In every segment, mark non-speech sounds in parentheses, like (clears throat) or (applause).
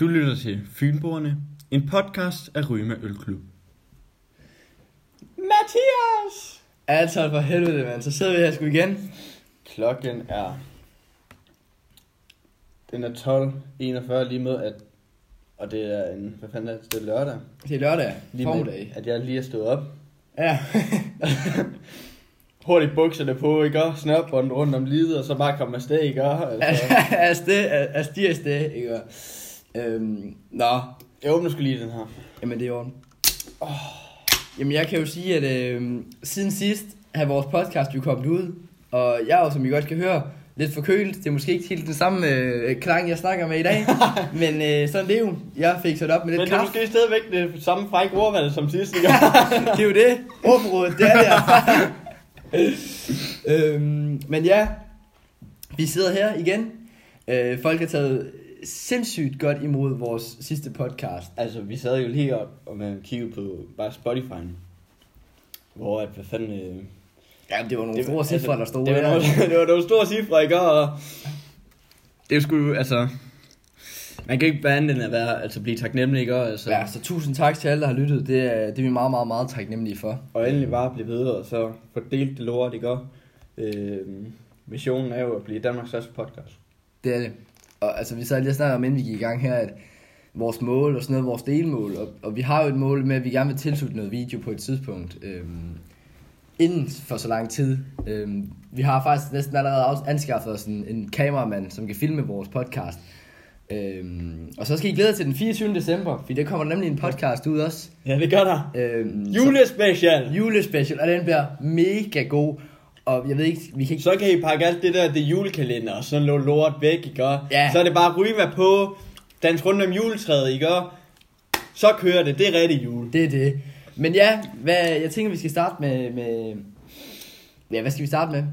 Du lytter til Fynboerne, en podcast af Ryma Ølklub. Mathias! Altså for helvede, mand. Så sidder vi her sgu igen. Klokken er... Den er 12.41 lige med, at... Og det er en... Hvad fanden er det? Det er lørdag. Det er lørdag. Lige Formiddag. med, at jeg lige er stået op. Ja. (laughs) Hurtigt bukserne på, ikke? Og snørbånden rundt om livet, og så bare komme afsted, ikke? Altså, (laughs) afsted, afsted, afsted, ikke? Øhm, nå, jeg åbner sgu lige den her. jamen det er orden. Oh. Jamen jeg kan jo sige, at øhm, siden sidst har vores podcast jo kommet ud, og jeg er jo, som I godt kan høre, lidt forkølet. Det er måske ikke helt den samme øh, klang, jeg snakker med i dag, (laughs) men øh, sådan det er jo. Jeg fik sat op med lidt Men det er kaffe. måske stadigvæk det samme frække ordvalg som sidst, (laughs) det er jo det. Ordforrådet, det er det. (laughs) øhm, men ja, vi sidder her igen. Øh, folk har taget sindssygt godt imod vores sidste podcast. Altså, vi sad jo lige op og man kiggede på bare Spotify. Hvor at, hvad fanden... Øh, Ja, det var nogle det, store cifre, der stod det, var nogle, (laughs) det var nogle store cifre, ikke? Og det sgu, altså... Man kan ikke bare andet end at være, altså blive taknemmelig, ikke? Altså, Ja, så tusind tak til alle, der har lyttet. Det er, det er vi meget, meget, meget taknemmelige for. og endelig bare blive ved, og så fordelt det lort, ikke? Øh, missionen er jo at blive Danmarks største podcast. Det er det. Og altså, vi sad lige og snakkede om, inden vi gik i gang her, at vores mål og sådan noget, vores delmål, og, og vi har jo et mål med, at vi gerne vil tilslutte noget video på et tidspunkt, øhm, inden for så lang tid. Øhm, vi har faktisk næsten allerede anskaffet os en, en kameramand, som kan filme vores podcast. Øhm, og så skal I glæde jer til den 24. december, for der kommer nemlig en podcast ud også. Ja, det gør der. Øhm, Julespecial! så, julespecial, og den bliver mega god. Og jeg ved ikke, vi kan ikke... Så kan I pakke alt det der, det julekalender og sådan noget lort væk, ikke? Og Ja. Så er det bare ryge på, dans rundt om juletræet, ikke? Og Så kører det, det er rigtig jul. Det er det. Men ja, hvad, jeg tænker, vi skal starte med, med... Ja, hvad skal vi starte med?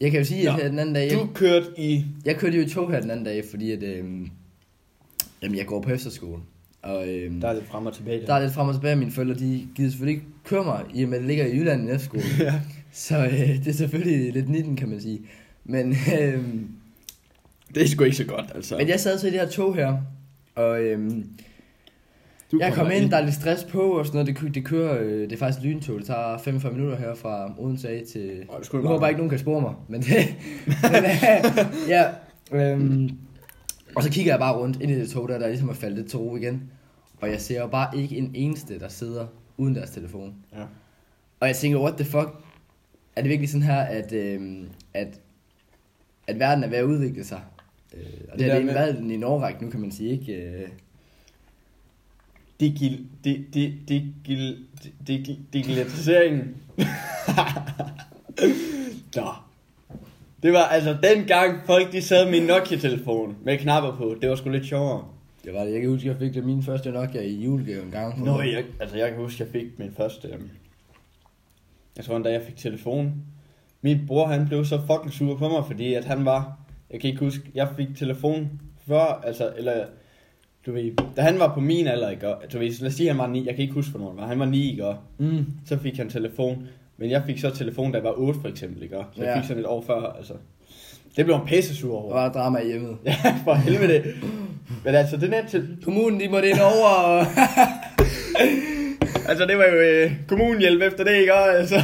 Jeg kan jo sige, at her den anden dag... Jeg, Du kørte i... jeg kørte jo i tog her den anden dag, fordi at... Øhm, jamen, jeg går på efterskole. Og øhm, Der er lidt frem og tilbage. der er lidt frem og tilbage. Mine forældre, de gider selvfølgelig ikke køre mig, i og med, at det ligger i Jylland en efterskole. (laughs) ja. Så øh, det er selvfølgelig lidt 19, kan man sige. Men, øhm, Det er sgu ikke så godt, altså. men jeg sad så i det her tog her, og øhm, du jeg kom kommer ind, der er lidt stress på og sådan noget. Det, kø- det kører, øh, det er faktisk lyntog. Det tager 45 minutter her fra Odense af til... Åh, det Nu håber bare- jeg ikke, nogen kan spore mig, men det... (laughs) men, øh, ja, øhm, og så kigger jeg bare rundt ind i det tog, der, der ligesom er faldet lidt til ro igen. Og jeg ser jo bare ikke en eneste, der sidder uden deres telefon. Ja. Og jeg tænker, what the fuck? Er det virkelig sådan her, at, øhm, at, at verden er ved at udvikle sig? Øh, og det, Det det har det været en årrække nu, kan man sige, ikke? Øh, Digil... di- di- Digil... digil- Digitaliseringen. (laughs) Nå. Det var altså dengang folk de sad med en Nokia-telefon med knapper på. Det var sgu lidt sjovere. det var det. Jeg kan huske, jeg fik det min første Nokia i julegave en gang. Nå, jeg, altså jeg kan huske, jeg fik min første... Jeg tror da jeg fik telefon. Min bror, han blev så fucking sur på mig, fordi at han var... Jeg kan ikke huske, jeg fik telefon før, altså, eller... Du ved, da han var på min alder, ikke? Og, Du ved, lad os sige, han var 9, jeg kan ikke huske, hvornår han var. Han var 9, ikke? Og Mm. så fik han telefon. Men jeg fik så telefon, da jeg var 8, for eksempel, ikke? Så jeg Ja. fik sådan et år før, altså... Det blev en pisse sur Der over. var drama i hjemmet. (laughs) Ja, for helvede. Men altså, den er til... Kommunen, de måtte ind over, og... (laughs) Altså, det var jo øh, kommunhjælp efter det, ikke? Altså.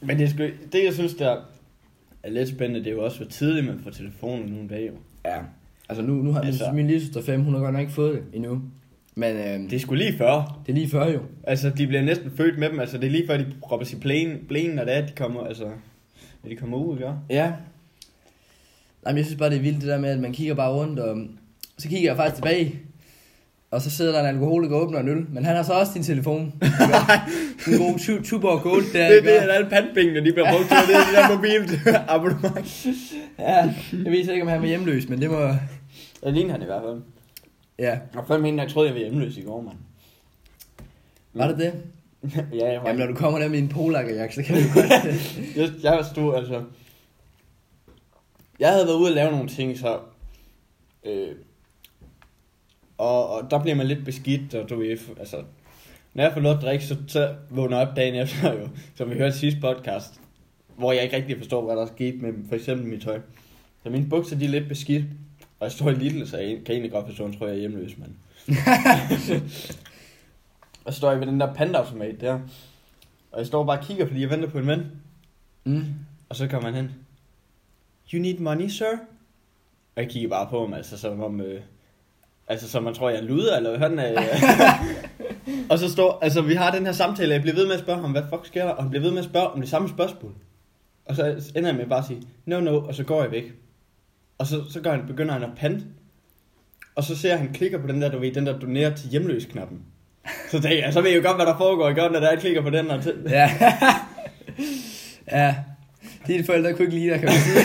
Men det, sgu, det, jeg synes, der er lidt spændende, det er jo også, hvor tidligt man får telefonen nogle dage. Jo. Ja. Altså nu, nu har Altså- altså, min lille søster 5, hun har godt nok ikke fået det endnu. Men Det det, er sgu lige før. det er lige før jo. Altså, de bliver næsten født med dem. Altså, det er lige før, de propper sig plænen, plænen når det er, de kommer, altså, når de kommer ud, ikke? Ja. Nej, men jeg synes bare, det er vildt det der med, at man kigger bare rundt, og så kigger jeg faktisk tilbage. Og så sidder der en alkoholiker og åbner en øl, men han har så også din telefon. (laughs) en god tu- Tuborg Gold der. Det er det, at alle pandpengene, de bliver brugt til, det er det der mobilt (laughs) abonnement. (laughs) Ja, jeg ved ikke, om han var hjemløs, men det må... Det ligner han i hvert fald. Ja, Og før mener jeg troede, jeg var hjemløs i går, mand. var det det? ja, jeg var Jamen, når du kommer der med en polakkerjakke, så kan du godt... jeg, jeg stod altså... Jeg havde været ude og lave nogle ting, så... Øh, og, og der bliver man lidt beskidt, og du ved, altså... Når jeg får noget at drikke, så, så vågner jeg op dagen efter jo, som vi hørte sidste podcast, hvor jeg ikke rigtig forstår, hvad der er sket med for eksempel mit tøj. Så mine bukser, de er lidt beskidt, jeg står i Lidl, så jeg kan egentlig godt forstå, at han tror, jeg er hjemløs, mand. (laughs) og så står jeg ved den der pandaautomat der. Og jeg står bare og kigger, fordi jeg venter på en ven. Mm. Og så kommer han hen. You need money, sir? Og jeg kigger bare på ham, altså som om... Øh, altså som man tror, jeg er luder, eller han er. (laughs) og så står... Altså, vi har den her samtale, jeg bliver ved med at spørge ham, hvad fuck sker der? Og han bliver ved med at spørge om det samme spørgsmål. Og så ender jeg med bare at sige, no, no, og så går jeg væk. Og så, så går han, begynder han at pante. Og så ser jeg, han klikker på den der, du ved, den der donerer til hjemløs-knappen. Så tænker jeg, så ved jeg jo godt, hvad der foregår i godt, når der jeg klikker på den. Og til. Ja. (laughs) ja. Dine forældre kunne ikke lide dig, kan man sige.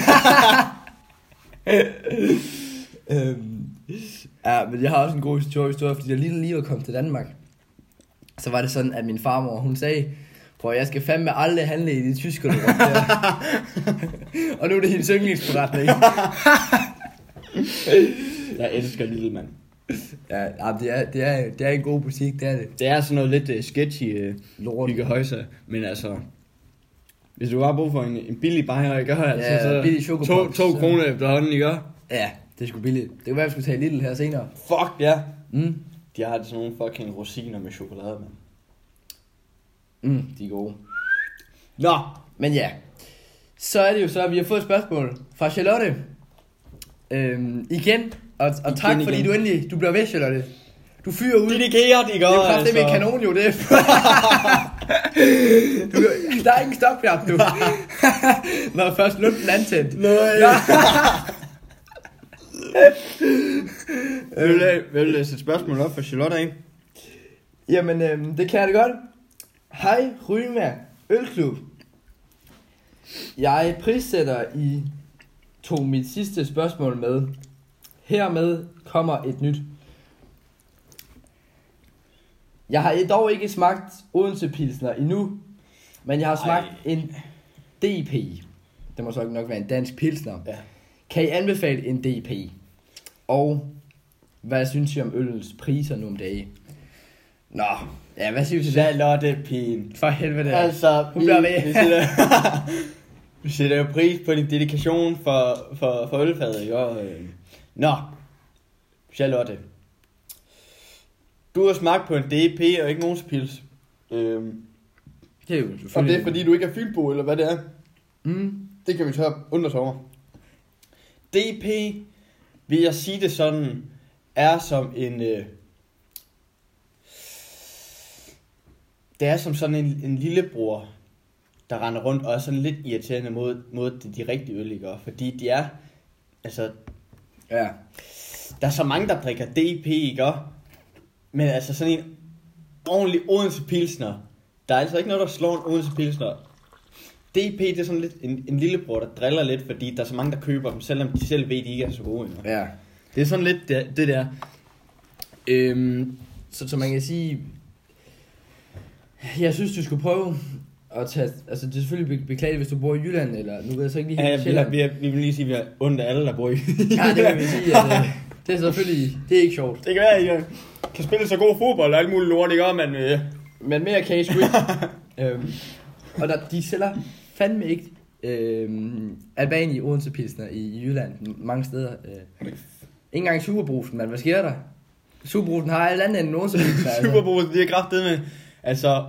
(laughs) øhm, ja, men jeg har også en god historie, historie fordi jeg lige lige var kommet til Danmark. Så var det sådan, at min farmor, hun sagde, Prøv, jeg skal fandme aldrig handle i de tyske lort der. (laughs) og nu er det hendes yndlingsforretning. (laughs) Jeg elsker lille mand. ja, det er, det, er, det er en god butik, det er det. Det er sådan noget lidt uh, sketchy uh, Lort. hygge højse, men altså... Hvis du har brug for en, en billig bajer, ikke? Altså, Ja, så billig to, to kroner efterhånden, ikke? Ja, det er sgu billigt. Det kan være, vi skulle tage Lidl her senere. Fuck, ja. Mm. De har sådan nogle fucking rosiner med chokolade, mand. Mm, de er gode. Nå, Men ja, så er det jo så, at vi har fået et spørgsmål fra Charlotte. Øhm, igen, og, og Igen, tak fordi igen. du endelig, du bliver ved, Charlotte. Du fyrer ud. dedikeret, de det gør, er jo kraftigt med kanon, jo det. (laughs) du, der er ingen stopknap, du. (laughs) Når først lumpen er antændt. Nej. (laughs) Vil du, vil du læse et spørgsmål op for Charlotte, ikke? Jamen, øhm, det kan jeg da godt. Hej, Rymær Ølklub. Jeg prissætter I tog mit sidste spørgsmål med. Hermed kommer et nyt. Jeg har dog ikke smagt Odense Pilsner endnu, men jeg har smagt Ej. en DP. Det må så nok være en dansk pilsner. Ja. Kan I anbefale en DP? Og hvad synes I om ølens priser nu om dagen? Nå, ja, hvad vi til det? Charlotte Pien. For helvede. Altså, Hun bliver ved. vi, sætter, (laughs) (laughs) vi sætter jo pris på din dedikation for, for, for ølfadet, ikke? Og, øh, Nå, Charlotte. Du har smagt på en DP og ikke nogen pils. Øhm, Det er jo og selvfølgelig... det er fordi, du ikke er fynbo, eller hvad det er. Mm. Det kan vi så undre os over. DP, vil jeg sige det sådan, er som en... Øh, det er som sådan en, en lillebror, der render rundt og er sådan lidt irriterende mod, mod de, de rigtige øl, ikke? Fordi de er... Altså, Ja. der er så mange, der drikker DP, ikke? Men altså sådan en ordentlig Odense Pilsner. Der er altså ikke noget, der slår en Odense Pilsner. DP, det er sådan lidt en, en lillebror, der driller lidt, fordi der er så mange, der køber dem, selvom de selv ved, at de ikke er så gode. Ikke? Ja. Det er sådan lidt det, det der. Øhm, Så, så man kan sige... Jeg synes, du skulle prøve at tage... Altså, det er selvfølgelig be- beklageligt, hvis du bor i Jylland, eller nu ved jeg så ikke lige ja, helt vi, har, vi, har, vi vil lige sige, at vi har ondt af alle, der bor i. Ja, det vil vi sige, at øh, det er selvfølgelig... Det er ikke sjovt. det kan være, at jeg kan spille så god fodbold og alt muligt lort, ikke? Men øh, Men mere kan I sgu ikke. øhm, og der, de sælger fandme ikke øhm, Albani Odense Pilsner i, i Jylland mange steder. Øh. Ikke engang Superbrusen, men hvad sker der? Superbrusen har alt andet end en Odense Pilsner. altså. (laughs) Superbrusen, de har kraftet med, altså,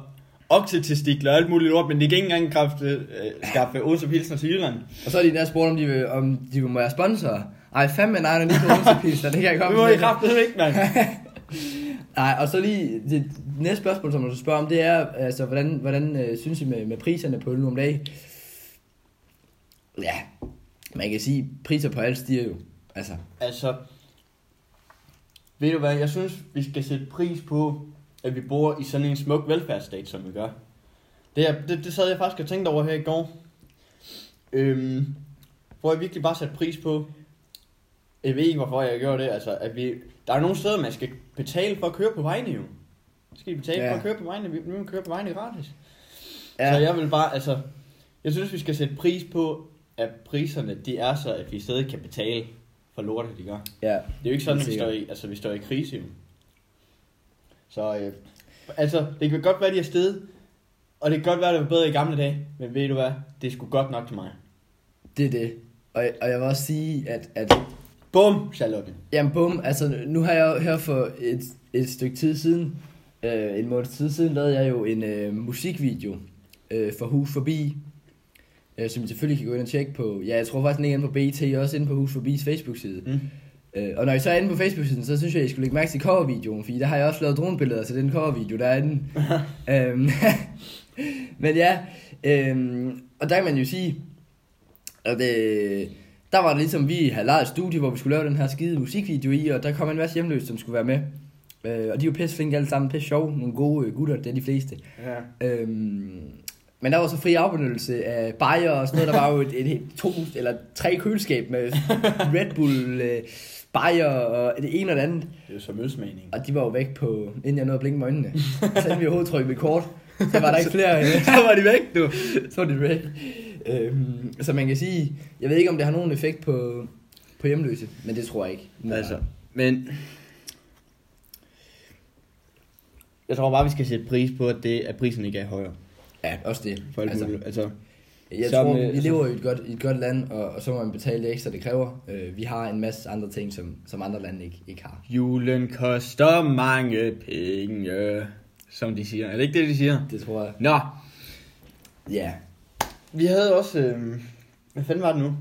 oksetestikler og alt muligt lort, men de kan ikke engang kraft, øh, skaffe Odense Pilsner til Jylland. Og så er de der spurgt, om de, vil, om de må være sponsorer. Ej, fandme nej, når de på Odense Pilsner, det kan jeg Det komme må til. I kraftet ikke, mand. (laughs) Nej, og så lige det næste spørgsmål, som du spørger om, det er, altså, hvordan, hvordan øh, synes I med, med priserne på øl nu om dagen? Ja, man kan sige, priser på alt stiger jo. Altså, Altså, ved du hvad, jeg synes, vi skal sætte pris på, at vi bor i sådan en smuk velfærdsstat, som vi gør. Det, er, det, det sad jeg faktisk og tænkte over her i går. Øhm, hvor jeg virkelig bare satte pris på, jeg ved ikke, hvorfor jeg gjorde det, altså, at vi, der er nogle steder, man skal betale for at køre på vejene jo. Skal I betale Ja. for at køre på vejene, vi nu køre på vejene gratis. ja, Så jeg vil bare, altså, jeg synes, vi skal sætte pris på, at priserne, de er så, at vi stadig kan betale for lortet, de gør. ja, Det er jo ikke sådan, at vi står i, altså, vi står i krise jo. Så, øh, altså, det kan godt være, de er stedet, og det kan godt være, det var bedre i gamle dage, men ved du hvad, det er sgu godt nok til mig. det er det. Og, og jeg vil også sige, at, at Bum, Charlotte. Jamen bum, altså nu har jeg her for et, et stykke tid siden, øh, en måned tid siden, lavede jeg jo en øh, musikvideo øh, for Hus Forbi, øh, som I selvfølgelig kan gå ind og tjekke på, ja jeg tror faktisk den er inde på BT, også inde på Hus Forbis Facebook-side. Mm. Øh, og når I så er inde på Facebook-siden, så synes jeg, I skulle lægge mærke til covervideoen, fordi der har jeg også lavet dronebilleder til den covervideo, der er inde. (laughs) øhm, (laughs) men ja, øhm, og der kan man jo sige, at det, der var det ligesom, vi havde lejet et studie, hvor vi skulle lave den her skide musikvideo i, og der kom en masse hjemløse, som skulle være med. Øh, og de var pisse flinke alle sammen, pisse sjove, nogle gode øh, gutter, det er de fleste. Ja. Øhm, men der var så fri afbenyttelse af bajer og sådan noget. Der var jo et, et, et to eller tre køleskab med (laughs) Red Bull, øh, bajer og det ene og det andet. Det er jo som ølsmagning. Og de var jo væk på, inden jeg nåede at blinke med øjnene. Så vi overhovedet trykkede kort, så var der ikke flere. (laughs) Så var de væk, du. så var de væk. Øhm, så man kan sige, jeg ved ikke om det har nogen effekt på, på hjemløse, men det tror jeg ikke. Altså, men... Jeg tror bare, vi skal sætte pris på, at, det, at prisen ikke er højere. Ja, også det. For alt Altså, altså, altså, Jeg Som, tror, øh, vi lever i et godt, i et godt land, og, og så må man betale det ekstra, det kræver. Øh, vi har en masse andre ting, som, som andre lande ikke, ikke har. julen koster mange penge, som de siger. Er det ikke det, de siger? Det tror jeg. Nå, Ja. Vi havde også... Øh, hvad fanden var det nu?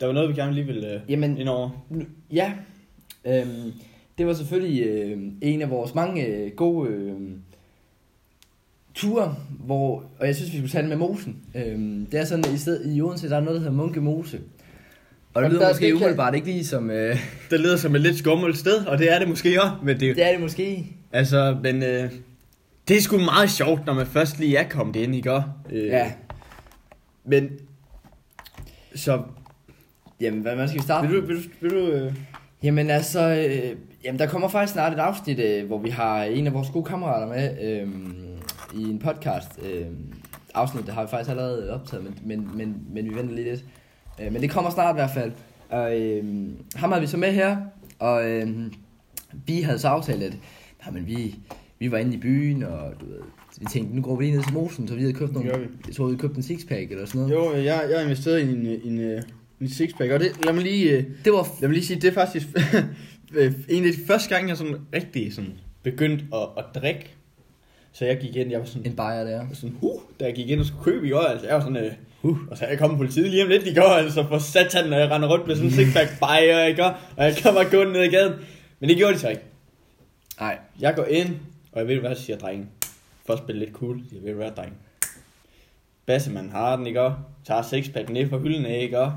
Der var noget, vi gerne lige ville øh, Jamen, ind over. nu- ja. Øhm, det var selvfølgelig øh, en af vores mange øh, gode øh, ture, hvor, og jeg synes, vi skulle tage den med mosen. Øhm, det er sådan, at i, sted, i Odense, der er noget, der hedder Munke Mose. Og det lyder der- måske det umiddelbart ikke lige som... Øh, Det lyder som et lidt skummelt sted, og det er det måske også. Men det, det er det måske. altså, men øh, det er sgu meget sjovt, når man først lige er kommet ind, ikke? også? Øh, Ja. Men, så Jamen, hvad, hvad skal vi starte? vil du, vil du, vil du øh, Jamen altså, øh, jamen, der kommer faktisk snart et afsnit, øh, hvor vi har en af vores gode kammerater med øh, i en podcast. Øh, afsnit, der har vi faktisk allerede optaget, men, men, men, men vi venter lige lidt. Øh, men det kommer snart i hvert fald. Og øh, ham havde vi så med her, og øh, vi havde så aftalt, at nej, men vi, vi var inde i byen, og du ved, vi tænkte, nu går vi lige ned til Mosen, så vi havde købt nogle, jeg tror, vi havde købt en sixpack eller sådan noget. Jo, jeg, jeg har investeret i en, øh, en, en, en sixpack, og det, lad mig lige, øh, Det var lad mig lige sige, det er faktisk (laughs) øh, en af de første gange, jeg sådan rigtig sådan begyndte at, at drikke. Så jeg gik ind, jeg var sådan, en bajer der. sådan huh, da jeg gik ind og skulle købe i går, altså jeg var sådan, øh, huh, og så er jeg kommet politiet lige om lidt i går, altså for satan, når jeg render rundt med sådan en sixpack bajer, ikke? Og jeg kommer gå ned i gaden. Men det gjorde de så ikke. Nej, Jeg går ind, og jeg ved, hvad jeg siger, drengen. For at spille lidt cool, jeg ved, hvad drenge. Basseman har den, ikke? og Tager sixpack ned fra hylden ikke? og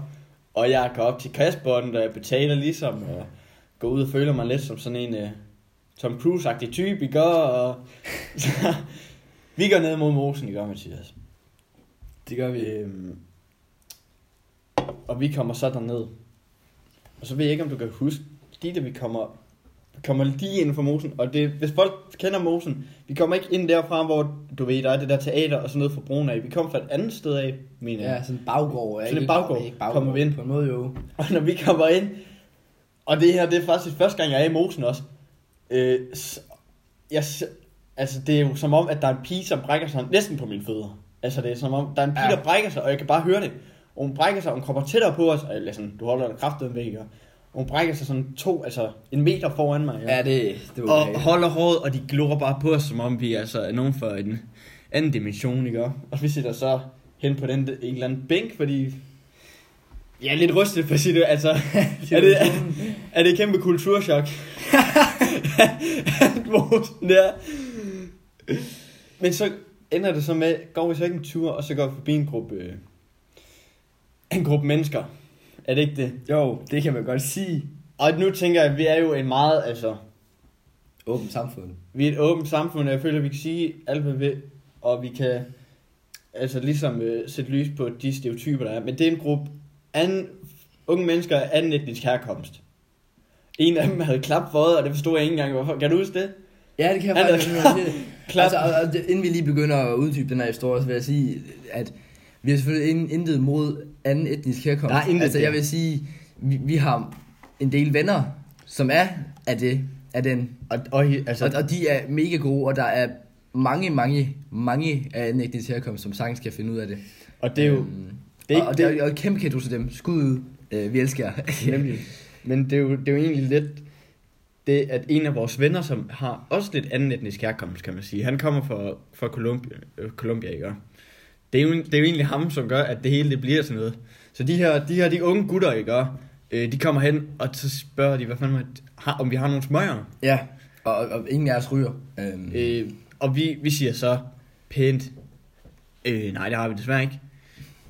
Og jeg går op til kassebånden, og jeg betaler ligesom, og går ud og føler mig lidt som sådan en uh, Tom Cruise-agtig type, ikke? Og (laughs) vi går ned mod mosen, ikke? Mathias? det gør vi. Øhm, og vi kommer så derned. Og så ved jeg ikke, om du kan huske, lige da vi kommer, kommer lige ind for mosen, og det, hvis folk kender mosen, vi kommer ikke ind derfra, hvor du ved, der er det der teater og sådan noget for broen af. Vi kommer fra et andet sted af, mener jeg. Ja, sådan en baggård. Sådan en baggård. Ikke baggård. Kommer vi ind. På en måde jo. Og når vi kommer ind, og det her, det er faktisk første gang, jeg er i mosen også. Øh, jeg, altså, det er jo som om, at der er en pige, som brækker sig næsten på mine fødder. Altså, det er som om, der er en pige, Ja. der brækker sig, og jeg kan bare høre det. Og hun brækker sig, og hun kommer tættere på os, eller sådan, du holder dig kraftigt væk, og hun brækker sig sådan to, altså en meter foran mig. Ja, det, det var og okay. holder håret, og de glor bare på os, som om vi altså er nogen for en anden dimension, ikke? Og vi sidder så hen på den, en eller anden bænk, fordi jeg er lidt rystet for at sige det, altså, (laughs) er det, er, er det et kæmpe kulturschok? (laughs) At. Men så ender det så med, går vi så ikke en tur, og så går vi forbi en gruppe, en gruppe mennesker. Er det ikke det? Jo, det kan man godt sige. Og nu tænker jeg, at vi er jo en meget, altså, Åbent samfund. vi er et åbent samfund, og jeg føler, at vi kan sige alt, hvad vi vil, og vi kan altså ligesom øh, sætte lys på de stereotyper, der er. Men det er en gruppe anden, unge mennesker af anden etnisk herkomst. En af dem havde klap for øjet, og det forstod jeg ikke engang, hvorfor. Kan du huske det? Ja, det kan jeg faktisk lide. (laughs) klap. Altså, og, og inden vi lige begynder at uddybe den her historie, så vil jeg sige, at vi har selvfølgelig in, intet mod anden etnisk herkomst. Der er altså, jeg vil sige, vi, vi har en del venner, som er af det, af den. Og, og, altså, Og, og de er mega gode, og der er mange, mange, mange af anden etnisk herkomst, som sagtens kan finde ud af det. og det er jo... Øhm, det er ikke og, og, det er, og et kæmpe kado til dem. Skud ud. Øh, vi elsker jer. (laughs) Nemlig. Men det er, jo, det er jo egentlig lidt det, at en af vores venner, som har også lidt anden etnisk herkomst, kan man sige. Han kommer fra, fra Colombia, Colombia, ikke? Det er, jo, det er jo egentlig ham, som gør, at det hele det bliver sådan noget. Så de her, de her de unge gutter, ikke? Øh, de kommer hen, og så spørger de, hvad fanden, har, om vi har nogle smøger. Ja, og, og, og ingen af os ryger. Øhm, Øh, og vi, vi siger så pænt, øh, nej, det har vi desværre ikke.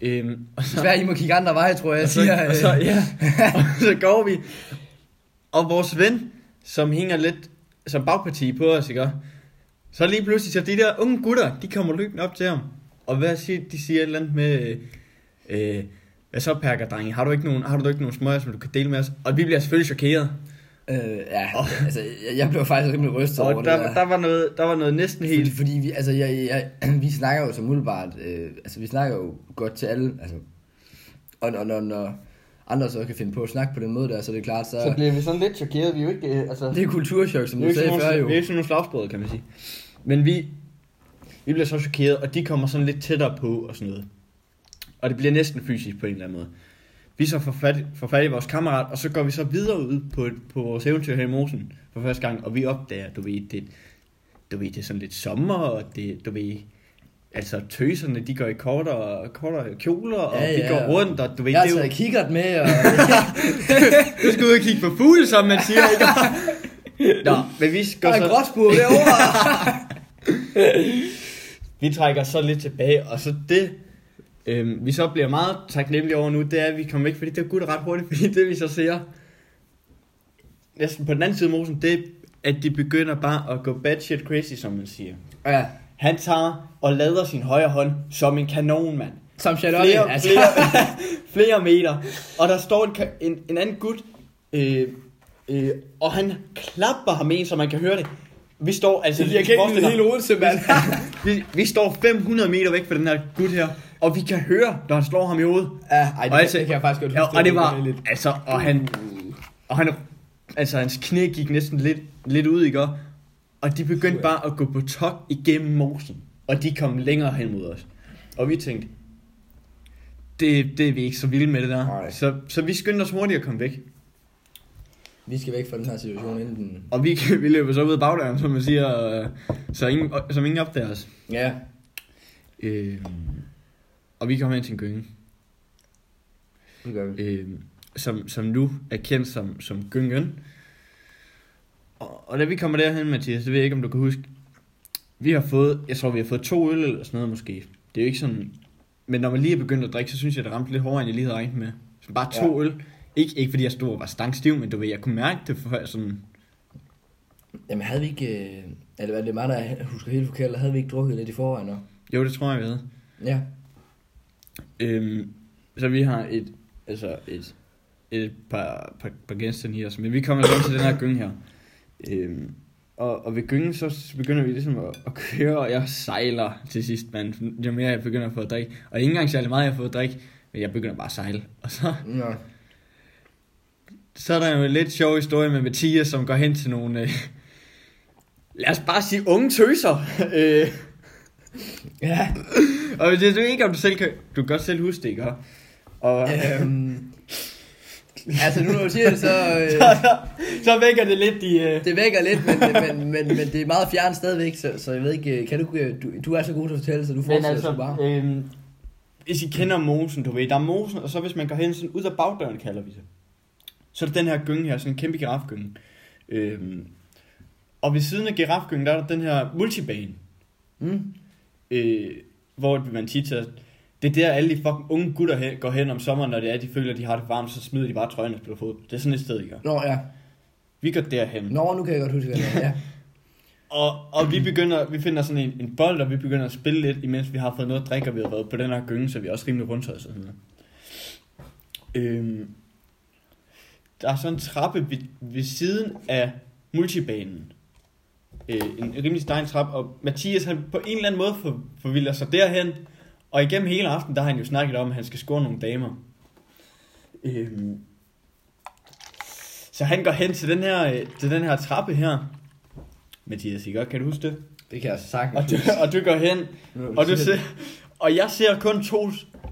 Øh, og så, Desværre, I må kigge andre veje, tror jeg, og så, siger. og så, øh, ja, (laughs) og så går vi. Og vores ven, som hænger lidt som bagparti på os, ikke? Så lige pludselig, så de der unge gutter, de kommer løbende op til ham. Og hvad siger, de siger et eller andet med, øh, hvad så, Perker, drenge? Har du ikke nogen, har du ikke nogen smøger, som du kan dele med os? Og vi bliver selvfølgelig chokeret. Øh, ja, altså, jeg, jeg blev faktisk rimelig rystet over Og det der, der. der, var noget, der var noget næsten Fordi, helt... fordi vi, altså, jeg, jeg, (clears throat) vi snakker jo som umiddelbart, øh, altså vi snakker jo godt til alle, altså, og, og når, når andre så kan finde på at snakke på den måde der, så er det klart, så, Så bliver vi sådan lidt chokeret. Vi er jo ikke... øh, Altså, det er kulturchok, som er du sagde før jo. vi er ikke sådan nogle slagsbrødre, kan man sige. Men vi, vi bliver så chokeret, og de kommer sådan lidt tættere på og sådan noget. Og det bliver næsten fysisk på en eller anden måde. Vi så får fat, får fat i vores kammerat, og så går vi så videre ud på, på vores eventyr her i Mosen for første gang, og vi opdager, du ved, det, du ved, det er sådan lidt sommer, og det, du ved, altså tøserne, de går i kortere, kortere kjoler, og Ja, vi ja. går rundt, og du ved, Jeg har det er jo, taget kikkert med, og (laughs) du skal ud og kigge på fugle, som man siger, ikke? (laughs) Nå, men vi der går er en så... gråsbur derovre. (laughs) Vi trækker så lidt tilbage, og så det, øhm, vi så bliver meget taknemmelige over nu, det er, at vi kommer væk, fordi det er gudt ret hurtigt, (laughs) fordi det vi så ser, næsten på den anden side af mosen, det er, at de begynder bare at gå bad shit crazy, som man siger. ja, Han tager og lader sin højre hånd som en kanon, mand. som Charlotte, Flere, altså. flere, (laughs) flere meter. Og der står en, en, en anden gut, øh, øh, og han klapper ham en, så man kan høre det. Vi står, altså... Jeg kan ikke hele Odense, mand. (laughs) vi, vi står 500 meter væk fra den her gut her, og vi kan høre, når han slår ham i hovedet. Ja, ej, det, Og altså- det kan jeg faktisk godt Ja, huske. og det var, altså, og han, og han, altså hans knæ gik næsten lidt, lidt ud, ikke? Og de begyndte bare at gå på tok igennem mosen, og de kom længere hen mod os. Og vi tænkte, det, det er vi ikke så vilde med det der. Nej. Så, så vi skyndte os hurtigt at komme væk. Vi skal væk fra den her situation inden den... Og vi, (laughs) vi løber så ud af bagdøren, som man siger, øh, så ingen, som ingen opdager os. Ja. Øh, og vi kommer hen til en gynge. Det gør vi. øh, som, som nu er kendt som, som Gyngen. Og, og da vi kommer derhen, Mathias, det ved jeg ikke, om du kan huske, vi har fået, jeg tror, vi har fået to øl eller sådan noget måske. Det er jo ikke sådan, men når man lige er begyndt at drikke, så synes jeg, det ramte lidt hårdere, end jeg lige havde regnet med. Så bare to ja. øl. Ikke, ikke fordi jeg stod og var stangstiv, men du ved, jeg kunne mærke det for sådan, Jamen havde vi ikke... Øh, eller hvad det er mig, der husker helt forkert, eller havde vi ikke drukket lidt i forvejen også? jo, det tror jeg, vi havde. Ja. Øhm, så vi har et, altså et, et par, par, par genstande her, men vi kommer så til den her gynge her. Øhm, og, og ved gyngen, så begynder vi ligesom at, at køre, og jeg sejler til sidst, mand. Jo mere jeg begynder at få at drikke. Og ikke engang særlig meget, jeg har fået at drikke, men jeg begynder bare at sejle. Og så, Nå. Så er der jo en lidt sjov historie med Mathias, som går hen til nogle, øh, lad os bare sige unge tøser. (laughs) øh, Ja. og det er ikke, om du selv kan, du kan godt selv huske det, ikke? Og, øhm, altså nu når du siger det, så... (laughs) Øh, så vækker det lidt i... Øh... det vækker lidt, men, men, men, men det er meget fjern stadigvæk, så, så jeg ved ikke, øh, kan du, øh, du, du er så god til at fortælle, så du fortsætter altså, så bare. øhm, hvis I kender mosen, du ved, der er mosen, og så hvis man går hen sådan ud af bagdøren, kalder vi det. Så er der den her gynge her, sådan en kæmpe girafgynge. Øhm, og ved siden af girafgyngen, der er der den her multibane, Mm. øh, hvor man tit tager, det er der alle de fucking unge gutter hen, går hen om sommeren, når det er, de føler, at de har det varmt, så smider de bare trøjen og spiller fodbold. Det er sådan et sted, ikke? Nå ja. Vi går derhen. Nå, nu kan jeg godt huske, hvad det er. Ja. (laughs) Og, og vi begynder, vi finder sådan en, en bold, og vi begynder at spille lidt, imens vi har fået noget at drikke, og vi har været på den her gynge, så vi er også rimelig rundt og sådan noget. Øhm, der er sådan en trappe ved, ved siden af multibanen. Øh, en rimelig stejl trappe, og Mathias han på en eller anden måde for, forvilder sig derhen, og igennem hele aftenen, der har han jo snakket om, at han skal score nogle damer. Øhm, så han går hen til den her, øh, til den her trappe her, Mathias, ikke? Kan du huske det? Det kan jeg sagtens Og du, og du går hen, Nu, og du ser, og jeg ser kun to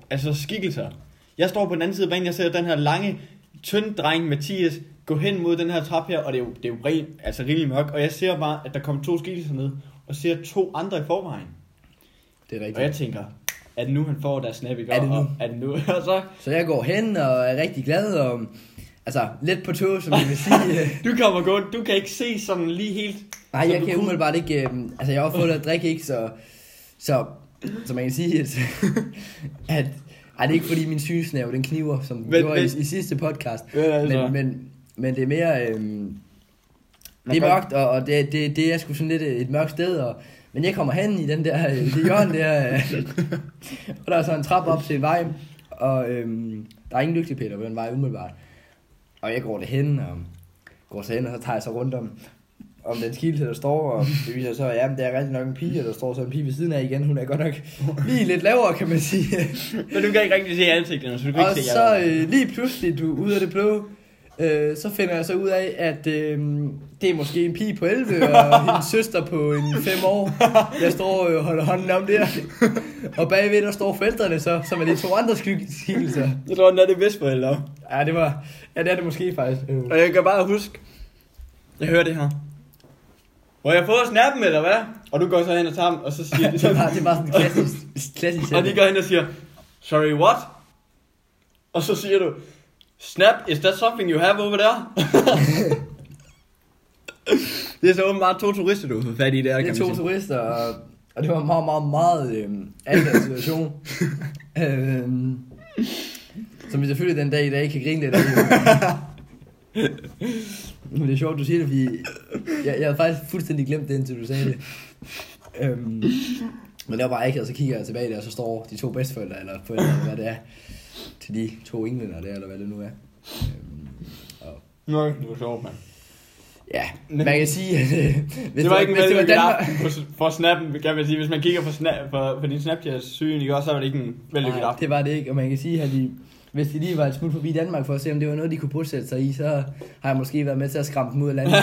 altså skikkelser. Jeg står på den anden side af banen, jeg ser den her lange tynd dreng, Mathias, gå hen mod den her trap her, og det er jo, det er jo rent, altså rimelig mørkt, og jeg ser bare, at der kommer to skikkelser ned, og ser to andre i forvejen. Det er Og rigtigt. jeg tænker, er det nu, han får deres snap, ikke? Er det nu? Og, er det nu? (laughs) Og så, Så jeg går hen og er rigtig glad og... Altså, lidt på tå, som jeg vil (laughs) sige. du kommer gå, du kan ikke se sådan lige helt... Nej, jeg kan umiddelbart ikke... Øh, altså, jeg har fået at drikke, ikke? Så, så, så man kan sige, at... at ej, det er ikke fordi min synsnæve, den kniver, som Men- i, men- i, sidste podcast. Ja, altså. Men, men, men det er mere... Øh, det er mørkt, og, og det, det, det er sgu sådan lidt et mørkt sted, og, men jeg kommer hen i den der, øh, det hjørne der, øh, (laughs) og der er så en trap op til en vej, og øhm, der er ingen lygtepæler på den vej umiddelbart. Og jeg går derhen, og går så hen, og så tager jeg så rundt om, om den skilte, der står, og det viser så, at ja, men det er rigtig nok en pige, og der står så en pige ved siden af igen. Hun er godt nok lige lidt lavere, kan man sige. Men du kan ikke rigtig se ansigtene, så du kan og ikke se så jer. øh, lige pludselig, du ud af det blå, øh, så finder jeg så ud af, at øh, det er måske en pige på 11, og hendes søster på en 5 år. Jeg står og øh, holder hånden om der. og bagved, der står forældrene så, som er de to andre skyggelser. Jeg tror, den er det bedstforældre. Ja, det var, ja, det er det måske faktisk. Øh. Og jeg kan bare huske, jeg hører det her. Må jeg få snappen, eller hvad? Og du går så hen og tager dem, og så siger (laughs) de det, var, det var sådan en klassisk, klassisk Og de går hen og siger, sorry, what? Og så siger du, snap, is that something you have over there? (laughs) det er så åbenbart to turister, du har fået fat i der, Det er to sige. turister, og, og det var en meget, meget, meget øh, akavet situation. (laughs) øh, som vi selvfølgelig den dag i dag kan grine lidt af. (laughs) Men det er sjovt, du siger det, fordi jeg, jeg havde faktisk fuldstændig glemt det, indtil du sagde det. Øhm, men det var bare akavet, så kigger jeg tilbage der, og så står de to bedsteforældre, eller forældre, eller hvad det er, til de to englænder der, eller hvad det nu er. Øhm, og Nå, det var sjovt, mand. ja, man kan sige, at øh, hvis Det var ikke en vellykket Danmark, aften for, for snappen, kan man sige. Hvis man kigger på, snap, på, på din Snapchat-syn, ikke også, så var det ikke en vellykket Nej, aften. det var det ikke, og man kan sige, at de, hvis de lige var et smut forbi Danmark for at se, om det var noget, de kunne bosætte sig i, så har jeg måske været med til at skræmme dem ud af landet.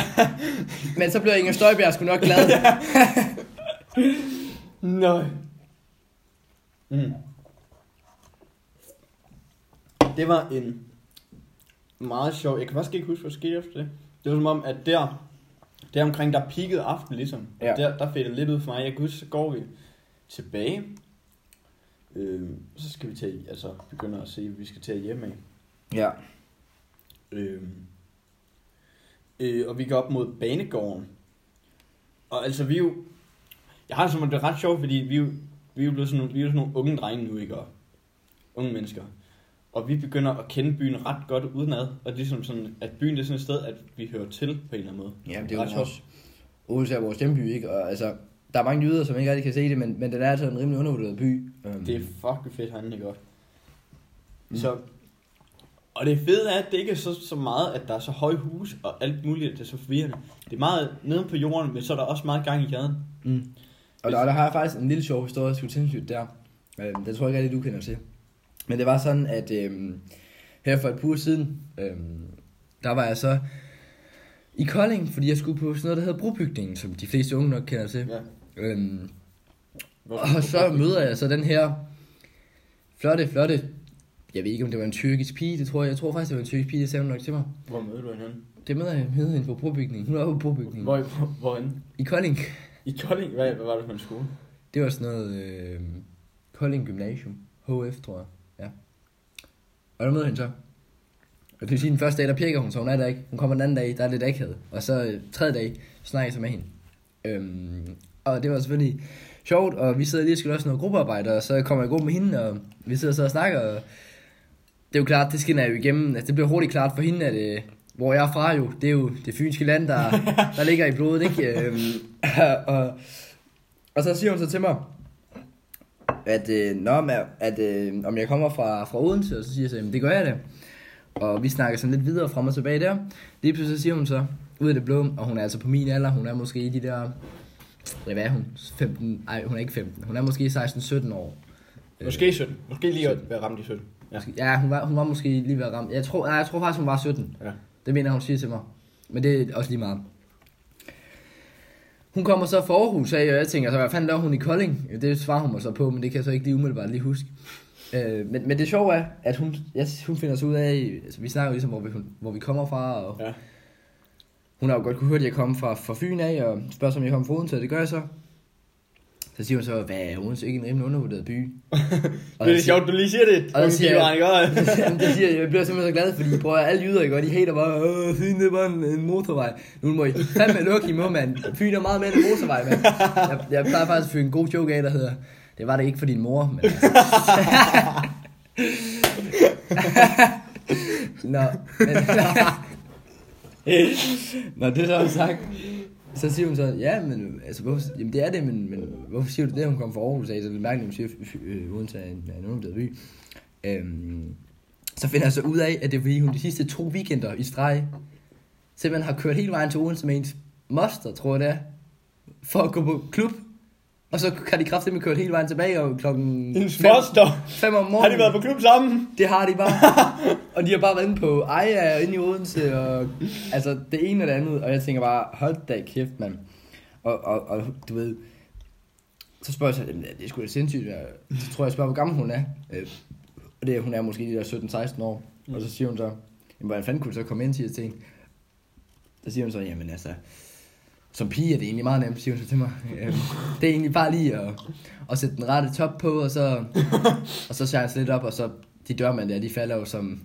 (laughs) Men så blev Inger Støjberg sgu nok glad. (laughs) Nej. Mm. Det var en meget sjov... Jeg kan faktisk ikke huske, hvad skete efter det. Det var som om, at der, der omkring, der peakede aften ligesom. Ja. Der, der fik det lidt ud for mig. Jeg kan huske, så går vi tilbage. Øh, så skal vi til, altså begynde at se, hvad vi skal til hjem af. ja. Øh, øh, og vi går op mod banegården. Og altså, vi er jo... Jeg har det som om, det er ret sjovt, fordi vi er jo, vi er jo blevet sådan nogle, vi er jo sådan nogle unge drenge nu, ikke? Og unge mennesker. Og vi begynder at kende byen ret godt udenad. Og det er ligesom sådan, at byen det er sådan et sted, at vi hører til på en eller anden måde. Jamen, det er jo også... Odense er vores hjemby, ikke? Og altså, der er mange jyder, som ikke rigtig kan se det, men, men den er altså en rimelig undervurderet by. Um, Det er fucking fedt herinde, ikke godt? Mm. Så, og det fede er, at det ikke er så, så meget, at der er så høje hus og alt muligt, det er så forvirrende. Det er meget nede på jorden, men så er der også meget gang i gaden. Mm. Og der, der har jeg faktisk en lille sjov historie, jeg skulle der. Øhm, den tror jeg ikke rigtig, du kender til. Men det var sådan, at øhm, her for et par uger siden, øhm, der var jeg så i Kolding, fordi jeg skulle på sådan noget, der hedder brobygningen, som de fleste unge nok kender til. Ja. Øhm, og så møder jeg så den her flotte, flotte, jeg ved ikke om det var en tyrkisk pige, det tror jeg, jeg tror faktisk det var en tyrkisk pige, det sagde hun nok til mig. Hvor mødte du hende? Det møder jeg møder hende på brobygningen, hun var på brobygningen. Hvor, hvor, hvorhenne? I Kolding. I Kolding? Hvad, hvad var det for en skole? Det var sådan noget øh, Kolding Gymnasium. HF, tror jeg. Ja. Og der møder hende så. Og det vil sige, den første dag, der pirker hun, så hun er der ikke. Hun kommer den anden dag, der er lidt akavet. Og så øh, tredje dag, snakker jeg så med hende. Øhm, og det var selvfølgelig sjovt, og vi sidder lige og skal også noget gruppearbejde, og så kommer jeg i gruppe med hende, og vi sidder så og snakker, og det er jo klart, det skinner jo igennem. Altså, det bliver hurtigt klart for hende, at øh, hvor jeg er fra jo, det er jo det fynske land, der, (laughs) der ligger i blodet, ikke? Øhm, (laughs) og, og så siger hun så til mig, at, øh, nå, men, at øh, om jeg kommer fra, fra Odense, og så siger jeg så, jamen det gør jeg da. Og vi snakker sådan lidt videre frem og tilbage der. Lige pludselig siger hun så, ud af det blå, og hun er altså på min alder, hun er måske i de der, hvad er hun, 15, nej hun er ikke 15, hun er måske 16-17 år. Måske 17. Måske lige at være ramt i 17. Ja. Ja, hun var, hun var måske lige ved at ramme. Jeg tror, nej, jeg tror faktisk, hun var 17. Ja. Det mener hun siger til mig. Men det er også lige meget. Hun kommer så fra Aarhus af, og jeg tænker så, hvad fanden laver hun i Kolding? Det svarer hun mig så på, men det kan jeg så ikke lige umiddelbart lige huske. Øh, men, men det sjove er, at hun, jeg, hun finder sig ud af, altså vi snakker ligesom, hvor vi, hvor vi kommer fra, og Ja. Hun har jo godt kunne høre, at jeg kom fra, fra Fyn af, og spørger, om jeg kom fra Odense, og det gør jeg så. Så siger hun så, hvad er Odense ikke en rimelig undervurderet by? (laughs) Og Det er sjovt, du lige siger det. Og så siger (laughs) jeg-. Jamen, det siger, jeg, bliver simpelthen så glad, fordi prøv at alle jyder, ikke? Og de hater bare, Åh, Fyn det bare en, en motorvej. Nu må I fandme lukke i må, mand. Fyn er meget mere en motorvej, mand. Jeg, jeg plejer faktisk at fyre en god joke af, der hedder, det var det ikke for din mor, men altså. (laughs) Nå, men, når det er sagt. Så siger hun så, ja, men altså, hvorfor, jamen det er det, men, men hvorfor siger du det, hun kom fra Aarhus af? Så det er mærkeligt, hun siger, øh, Odense en, en undervurderet by. Øhm, så finder jeg så ud af, at det er fordi, hun de sidste to weekender i streg simpelthen har kørt hele vejen til Odense med ens moster, tror jeg det er, for at gå på klub. Og så kan de kraftigt med kørt hele vejen tilbage, og klokken En fem, foster. fem om morgenen. Har de været på klub sammen? Det har de bare. (laughs) og de har bare været inde på Aya og inde i Odense, og altså det ene og det andet. Og jeg tænker bare, hold da kæft, mand. Og, og, og du ved, så spørger jeg så, "Jamen, det er sgu da sindssygt. Jeg, så tror jeg, jeg spørger, hvor gammel hun er. Øh, og det er, hun er måske de der 17-16 år. Mm. Og så siger hun så, hvordan fanden kunne du så komme ind til til hende? Så siger hun så, jamen altså, som pige er det egentlig meget nemt, siger hun så til mig. Øhm, det er egentlig bare lige at, at sætte den rette top på, og så, og så shines lidt op, og så de dørmænd der, de falder jo som,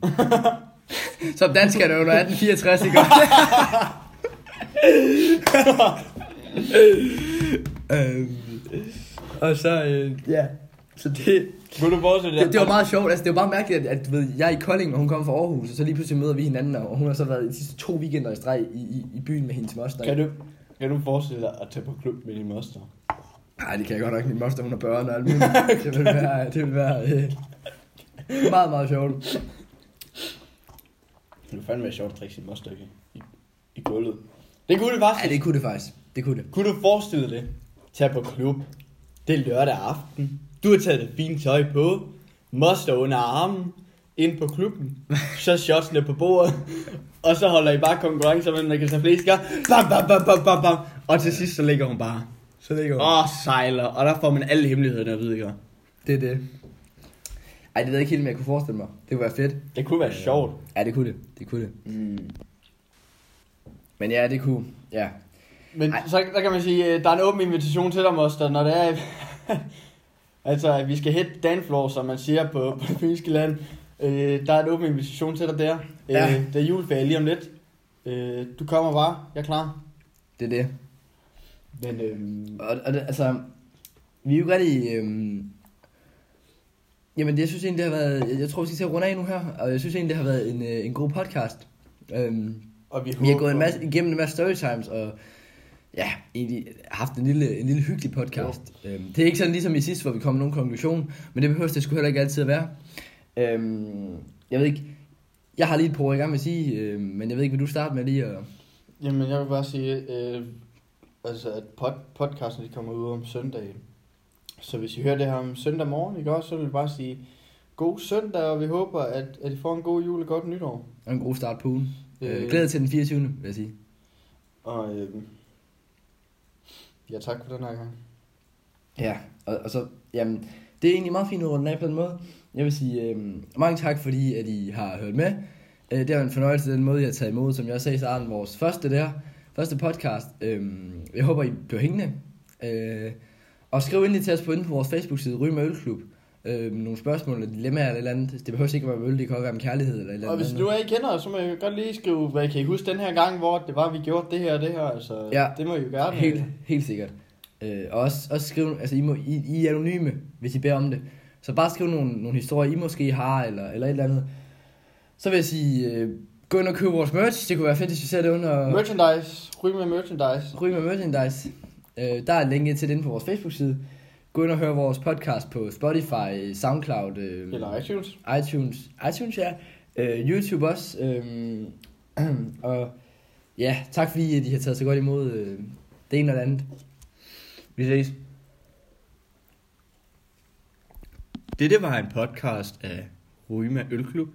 (laughs) som danskerne under 1864, ikke? (laughs) øhm, og så, øh, ja, så det, Kunne du forestille dig? det, det, var meget sjovt, altså det var bare mærkeligt, at, at du ved, jeg er i Kolding, og hun kommer fra Aarhus, og så lige pludselig møder vi hinanden, og hun har så været de sidste to weekender i streg i, i, i byen med hendes moster. Kan du, kan du forestille dig at tage på klub med din moster? Nej, det kan jeg godt nok. Min moster, hun har børn og alt muligt. (laughs) Det vil være, det vil være øh, meget, meget sjovt. Det kunne fandme være sjovt at drikke sin moster i, i, i gulvet. Det kunne det faktisk. Ja, det kunne det faktisk. Det kunne det. Kunne du forestille dig det? Tag på klub. Det er lørdag aften. Du har taget det fine tøj på. Moster under armen. Ind på klubben. Så shotsene på bordet. Og så holder I bare konkurrence om, hvem der kan tage flest gange. Bam, bam, bam, bam, bam, bam. Og til sidst, så ligger hun bare. Så det går. Og sejler. Og der får man alle hemmelighederne at vide, ikke? Det er det. Ej, det ved jeg ikke helt, om jeg kunne forestille mig. Det kunne være fedt. Det kunne være sjovt. Ja, det kunne det. Det kunne det. Mm. Men ja, det kunne. Ja. Men Ej. så der kan man sige, øh, der er en åben invitation til dig, Moster, når det er... (laughs) altså, vi skal hit Danfloor, som man siger på, på det fynske land. Øh, der er en åben invitation til dig der. Ja. Øh, det er juleferie lige om lidt. Øh, du kommer bare, jeg er klar. Det er det. Men øh, Og, og det, altså, vi er jo rigtig... Øhm, jamen, det, jeg synes egentlig, det har været... Jeg, jeg tror, vi skal til at runde af nu her. Og jeg synes egentlig, det har været en, øh, en god podcast. Øhm, og vi, Vi har gået en masse, igennem en masse storytimes, og ja, egentlig haft en lille, en lille hyggelig podcast. Øhm, det er ikke sådan ligesom i sidst, hvor vi kom med nogen konklusion, men det behøver det sgu heller ikke altid at være. Øhm, jeg ved ikke, jeg har lige et par ord, jeg gerne vil sige, øhm, men jeg ved ikke, vil du starte med lige at... Jamen, jeg vil bare sige, øh, altså, at pod, podcasten de kommer ud om søndagen. Så hvis I hører det her om søndag morgen, ikke også, så vil jeg bare sige, god søndag, og vi håber, at, at I får en god jul og godt nytår. Og en god start på ugen. Øh, Øh. glæder til den 24. vil jeg sige. Og øh, ja, tak for den her gang. Ja, og, og så, jamen, det er egentlig meget fint at runde af på den måde. Jeg vil sige øhm, mange tak, fordi at I har hørt med. Øh, det været en fornøjelse, den måde, jeg har taget imod, som jeg sagde i starten, vores første der, første podcast. Øhm, jeg håber, I bliver hængende. Øh, og skriv endelig til os på inde på vores Facebook-side, Ryge med Ølklub. Øh, nogle spørgsmål eller dilemmaer eller et eller andet. Det behøver ikke at være øl, det kan også være om kærlighed eller eller Og andet. hvis du ikke kender, så må jeg godt lige skrive, hvad kan I huske den her gang, hvor det var, vi gjorde det her og det her. Altså, Ja. det må I jo gerne. Helt, helt sikkert. Øh, og også, også skrive, altså I, må, I, I er anonyme, hvis I beder om det. Så bare skriv nogle, nogle historier, I måske har, eller, eller et eller andet. Så vil jeg sige, øh, gå ind og køb vores merch. Det kunne være fedt, hvis vi ser det under Merchandise. Ryg med merchandise. Ryg med Merchandise. Øh, der er et link til det inde på vores Facebook-side. Gå ind og hør vores podcast på Spotify, Soundcloud, øh, Eller iTunes. iTunes, iTunes ja, øh, YouTube også. Øh, (clears throat) og ja, tak fordi I har taget så godt imod øh, det ene og det andet. Vi ses. Dette var en podcast af Ryma Ølklub.